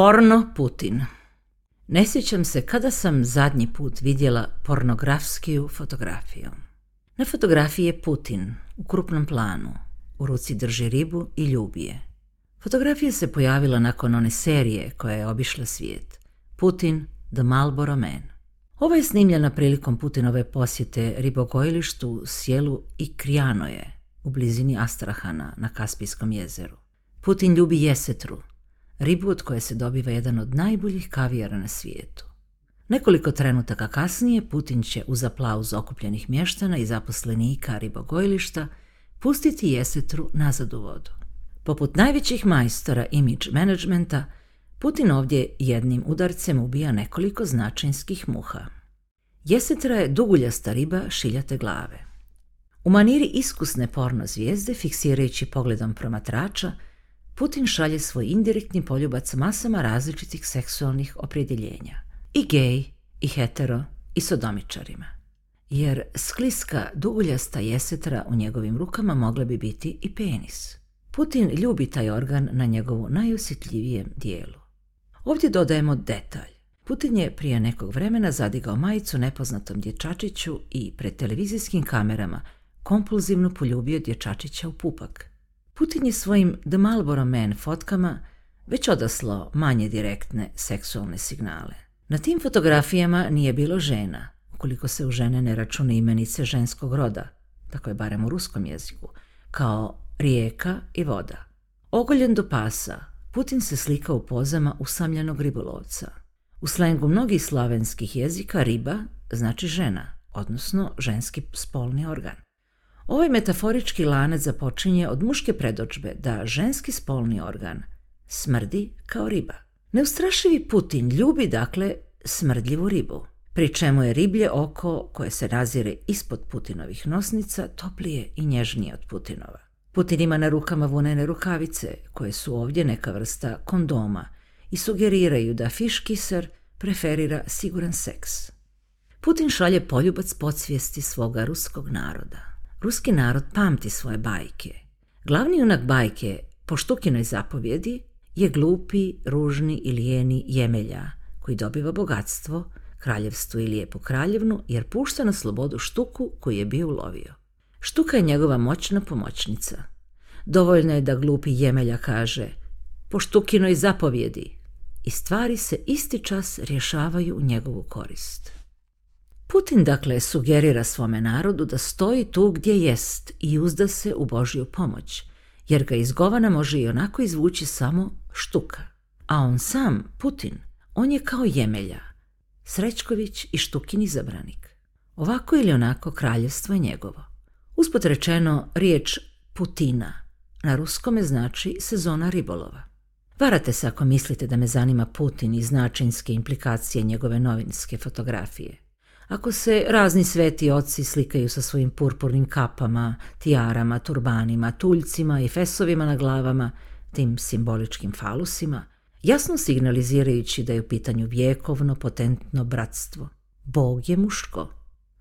Porno Putin Ne sjećam se kada sam zadnji put vidjela pornografskiju fotografiju. Na fotografiji je Putin u krupnom planu, u ruci drži ribu i ljubi je. Fotografija se pojavila nakon one serije koja je obišla svijet. Putin, The Marlboro Man. Ova je snimljena prilikom Putinove posjete ribogojilištu Sjelu i Krijanoje u blizini Astrahana na Kaspijskom jezeru. Putin ljubi jesetru, ribu od koje se dobiva jedan od najboljih kavijara na svijetu. Nekoliko trenutaka kasnije Putin će uz aplauz okupljenih mještana i zaposlenika ribogojilišta pustiti jesetru nazad u vodu. Poput najvećih majstora image managementa, Putin ovdje jednim udarcem ubija nekoliko značinskih muha. Jesetra je duguljasta riba šiljate glave. U maniri iskusne porno zvijezde, fiksirajući pogledom promatrača, Putin šalje svoj indirektni poljubac masama različitih seksualnih opredjeljenja. I gej, i hetero, i sodomičarima. Jer skliska, duguljasta jesetra u njegovim rukama mogla bi biti i penis. Putin ljubi taj organ na njegovu najosjetljivijem dijelu. Ovdje dodajemo detalj. Putin je prije nekog vremena zadigao majicu nepoznatom dječačiću i pred televizijskim kamerama kompulzivno poljubio dječačića u pupak. Putin je svojim The Marlboro Man fotkama već odaslo manje direktne seksualne signale. Na tim fotografijama nije bilo žena, ukoliko se u žene ne račune imenice ženskog roda, tako je barem u ruskom jeziku, kao rijeka i voda. Ogoljen do pasa, Putin se slika u pozama usamljenog ribolovca. U slengu mnogih slavenskih jezika riba znači žena, odnosno ženski spolni organ. Ovaj metaforički lanac započinje od muške predođbe da ženski spolni organ smrdi kao riba. Neustrašivi Putin ljubi dakle smrdljivu ribu, pri čemu je riblje oko koje se razire ispod Putinovih nosnica toplije i nježnije od Putinova. Putin ima na rukama vunene rukavice, koje su ovdje neka vrsta kondoma i sugeriraju da fish preferira siguran seks. Putin šalje poljubac podsvijesti svoga ruskog naroda. Ruski narod pamti svoje bajke. Glavni junak bajke, po Štukinoj zapovjedi, je glupi, ružni i lijeni jemelja, koji dobiva bogatstvo, kraljevstvo i lijepu kraljevnu, jer pušta na slobodu štuku koju je bio ulovio. Štuka je njegova moćna pomoćnica. Dovoljno je da glupi jemelja kaže po štukinoj zapovjedi i stvari se isti čas rješavaju u njegovu korist. Putin dakle sugerira svome narodu da stoji tu gdje jest i uzda se u Božju pomoć, jer ga iz govana može i onako izvući samo štuka. A on sam, Putin, on je kao jemelja, Srećković i štukini zabranik. Ovako ili onako kraljevstvo je njegovo. Usput rečeno, riječ Putina na ruskome znači sezona ribolova. Varate se ako mislite da me zanima Putin i značinske implikacije njegove novinske fotografije. Ako se razni sveti oci slikaju sa svojim purpurnim kapama, tijarama, turbanima, tuljcima i fesovima na glavama, tim simboličkim falusima, jasno signalizirajući da je u pitanju vjekovno potentno bratstvo. Bog je muško.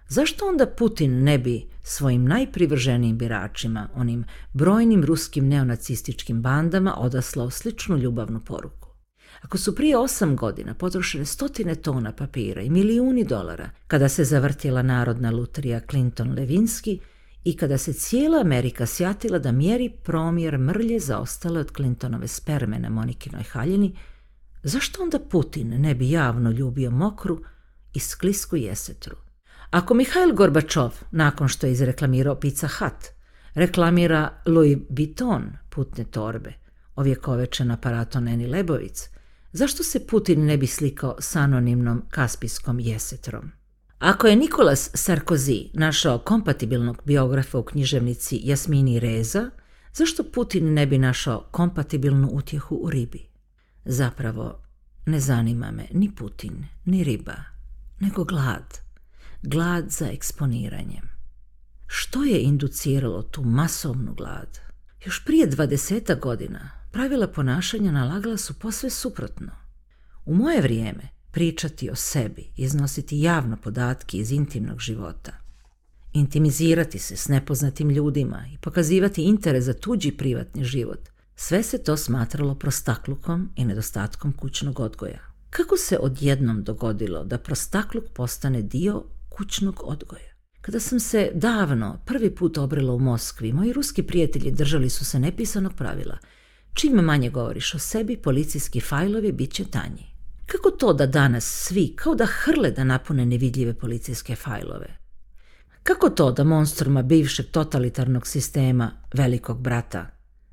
Zašto onda Putin ne bi svojim najprivrženijim biračima, onim brojnim ruskim neonacističkim bandama, odaslao sličnu ljubavnu poruku? Ako su prije osam godina potrošene stotine tona papira i milijuni dolara kada se zavrtjela narodna lutrija Clinton-Levinski i kada se cijela Amerika sjatila da mjeri promjer mrlje zaostale od Clintonove sperme na Monikinoj haljini, zašto onda Putin ne bi javno ljubio mokru i sklisku jesetru? Ako Mihail Gorbačov, nakon što je izreklamirao Pizza Hut, reklamira Louis Vuitton putne torbe, ovjekovečen aparato Neni Lebovic, zašto se Putin ne bi slikao s anonimnom kaspijskom jesetrom? Ako je Nikolas Sarkozy našao kompatibilnog biografa u književnici Jasmini Reza, zašto Putin ne bi našao kompatibilnu utjehu u ribi? Zapravo, ne zanima me ni Putin, ni riba, nego glad. Glad za eksponiranjem. Što je induciralo tu masovnu glad? Još prije dvadeseta godina pravila ponašanja nalagala su posve suprotno. U moje vrijeme pričati o sebi, iznositi javno podatke iz intimnog života, intimizirati se s nepoznatim ljudima i pokazivati interes za tuđi privatni život, sve se to smatralo prostaklukom i nedostatkom kućnog odgoja. Kako se odjednom dogodilo da prostakluk postane dio kućnog odgoja? Kada sam se davno prvi put obrila u Moskvi, moji ruski prijatelji držali su se nepisanog pravila – Čim manje govoriš o sebi, policijski fajlovi bit će tanji. Kako to da danas svi kao da hrle da napune nevidljive policijske fajlove? Kako to da monstruma bivšeg totalitarnog sistema velikog brata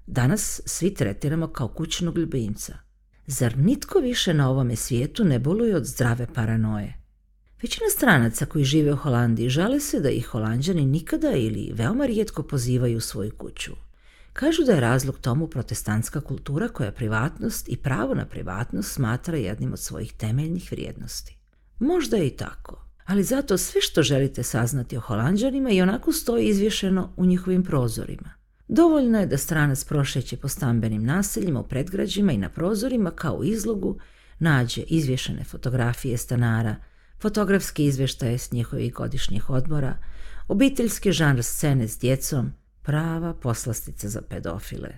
danas svi tretiramo kao kućnog ljubimca? Zar nitko više na ovome svijetu ne boluje od zdrave paranoje? Većina stranaca koji žive u Holandiji žale se da ih Holanđani nikada ili veoma rijetko pozivaju u svoju kuću. Kažu da je razlog tomu protestantska kultura koja privatnost i pravo na privatnost smatra jednim od svojih temeljnih vrijednosti. Možda je i tako, ali zato sve što želite saznati o holanđanima i onako stoji izvješeno u njihovim prozorima. Dovoljno je da stranac prošeće po stambenim naseljima u predgrađima i na prozorima kao izlogu nađe izvješene fotografije stanara, fotografski izvještaje s njihovih godišnjih odmora, obiteljski žanr scene s djecom, Prava poslastica za pedofile.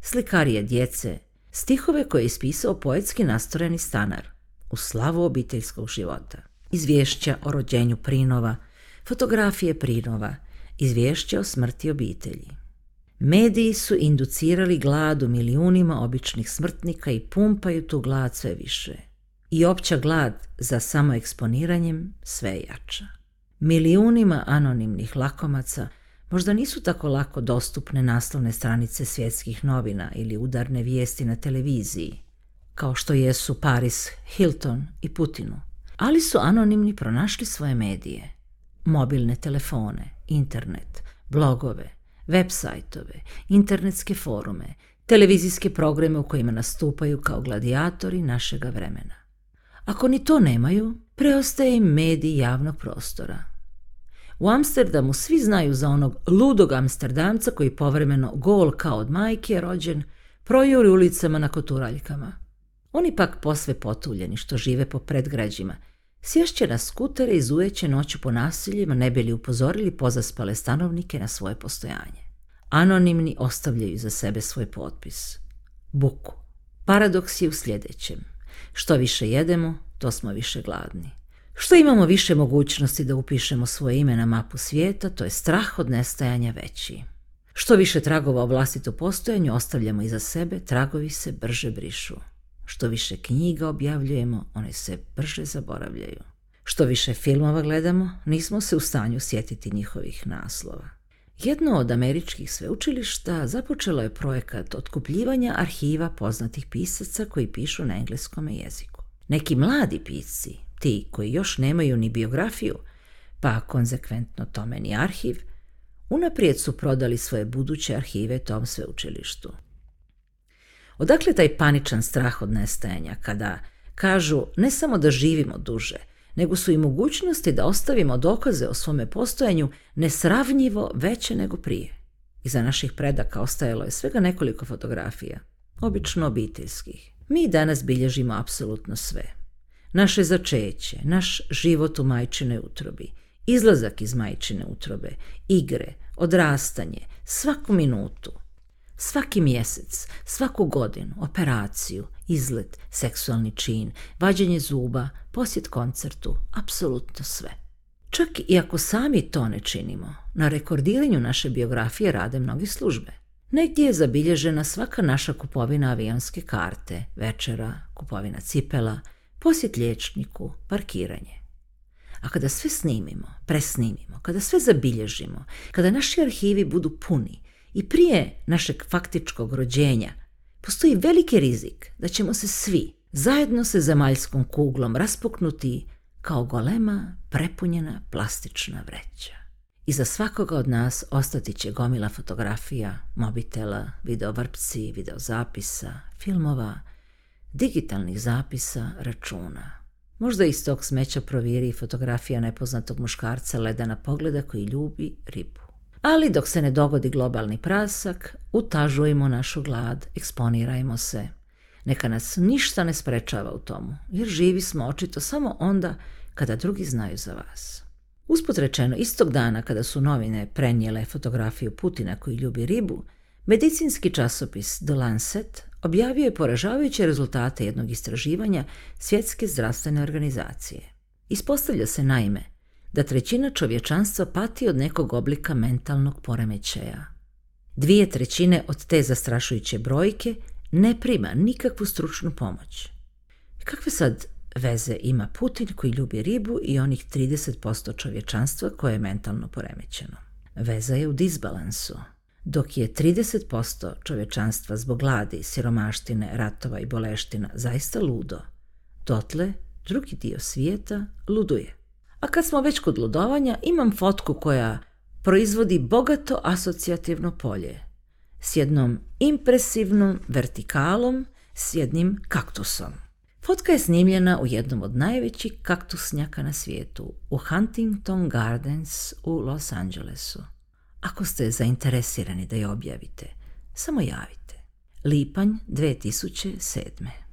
Slikarije djece, stihove koje je ispisao poetski nastrojeni stanar u slavu obiteljskog života. Izvješća o rođenju prinova, fotografije prinova, izvješća o smrti obitelji. Mediji su inducirali gladu milijunima običnih smrtnika i pumpaju tu glad sve više. I opća glad za samoeksponiranjem sve jača. Milijunima anonimnih lakomaca – Možda nisu tako lako dostupne naslovne stranice svjetskih novina ili udarne vijesti na televiziji, kao što jesu Paris, Hilton i Putinu, ali su anonimni pronašli svoje medije, mobilne telefone, internet, blogove, web sajtove, internetske forume, televizijske programe u kojima nastupaju kao gladijatori našega vremena. Ako ni to nemaju, preostaje im medij javnog prostora – u Amsterdamu svi znaju za onog ludog Amsterdamca koji povremeno gol kao od majke je rođen, projuri ulicama na koturaljkama. Oni pak posve potuljeni što žive po predgrađima. Sješće na skutere i zujeće noću po nasiljima ne li upozorili pozaspale stanovnike na svoje postojanje. Anonimni ostavljaju za sebe svoj potpis. Buku. Paradoks je u sljedećem. Što više jedemo, to smo više gladni što imamo više mogućnosti da upišemo svoje ime na mapu svijeta, to je strah od nestajanja veći. Što više tragova o vlastitu postojanju ostavljamo iza sebe, tragovi se brže brišu. Što više knjiga objavljujemo, one se brže zaboravljaju. Što više filmova gledamo, nismo se u stanju sjetiti njihovih naslova. Jedno od američkih sveučilišta započelo je projekat otkupljivanja arhiva poznatih pisaca koji pišu na engleskom jeziku. Neki mladi pisci ti koji još nemaju ni biografiju, pa konzekventno tome ni arhiv, unaprijed su prodali svoje buduće arhive tom sveučilištu. Odakle taj paničan strah od nestajanja kada kažu ne samo da živimo duže, nego su i mogućnosti da ostavimo dokaze o svome postojanju nesravnjivo veće nego prije. Iza naših predaka ostajalo je svega nekoliko fotografija, obično obiteljskih. Mi danas bilježimo apsolutno sve naše začeće, naš život u majčinoj utrobi, izlazak iz majčine utrobe, igre, odrastanje, svaku minutu, svaki mjesec, svaku godinu, operaciju, izlet, seksualni čin, vađenje zuba, posjet koncertu, apsolutno sve. Čak i ako sami to ne činimo, na rekordiranju naše biografije rade mnogi službe. Negdje je zabilježena svaka naša kupovina avionske karte, večera, kupovina cipela, posjet liječniku, parkiranje. A kada sve snimimo, presnimimo, kada sve zabilježimo, kada naši arhivi budu puni i prije našeg faktičkog rođenja, postoji veliki rizik da ćemo se svi zajedno se zemaljskom kuglom raspuknuti kao golema, prepunjena plastična vreća. I za svakoga od nas ostati će gomila fotografija, mobitela, videovrpci, videozapisa, filmova, digitalnih zapisa računa. Možda iz tog smeća proviri fotografija nepoznatog muškarca na pogleda koji ljubi ribu. Ali dok se ne dogodi globalni prasak, utažujemo našu glad, eksponirajmo se. Neka nas ništa ne sprečava u tomu, jer živi smo očito samo onda kada drugi znaju za vas. Usput rečeno, istog dana kada su novine prenijele fotografiju Putina koji ljubi ribu, medicinski časopis The Lancet objavio je poražavajuće rezultate jednog istraživanja Svjetske zdravstvene organizacije. Ispostavlja se naime da trećina čovječanstva pati od nekog oblika mentalnog poremećaja. Dvije trećine od te zastrašujuće brojke ne prima nikakvu stručnu pomoć. Kakve sad veze ima Putin koji ljubi ribu i onih 30% čovječanstva koje je mentalno poremećeno? Veza je u disbalansu dok je 30% čovječanstva zbog gladi, siromaštine, ratova i boleština zaista ludo, dotle drugi dio svijeta luduje. A kad smo već kod ludovanja, imam fotku koja proizvodi bogato asocijativno polje s jednom impresivnom vertikalom s jednim kaktusom. Fotka je snimljena u jednom od najvećih kaktusnjaka na svijetu, u Huntington Gardens u Los Angelesu. Ako ste zainteresirani da je objavite, samo javite. Lipanj 2007.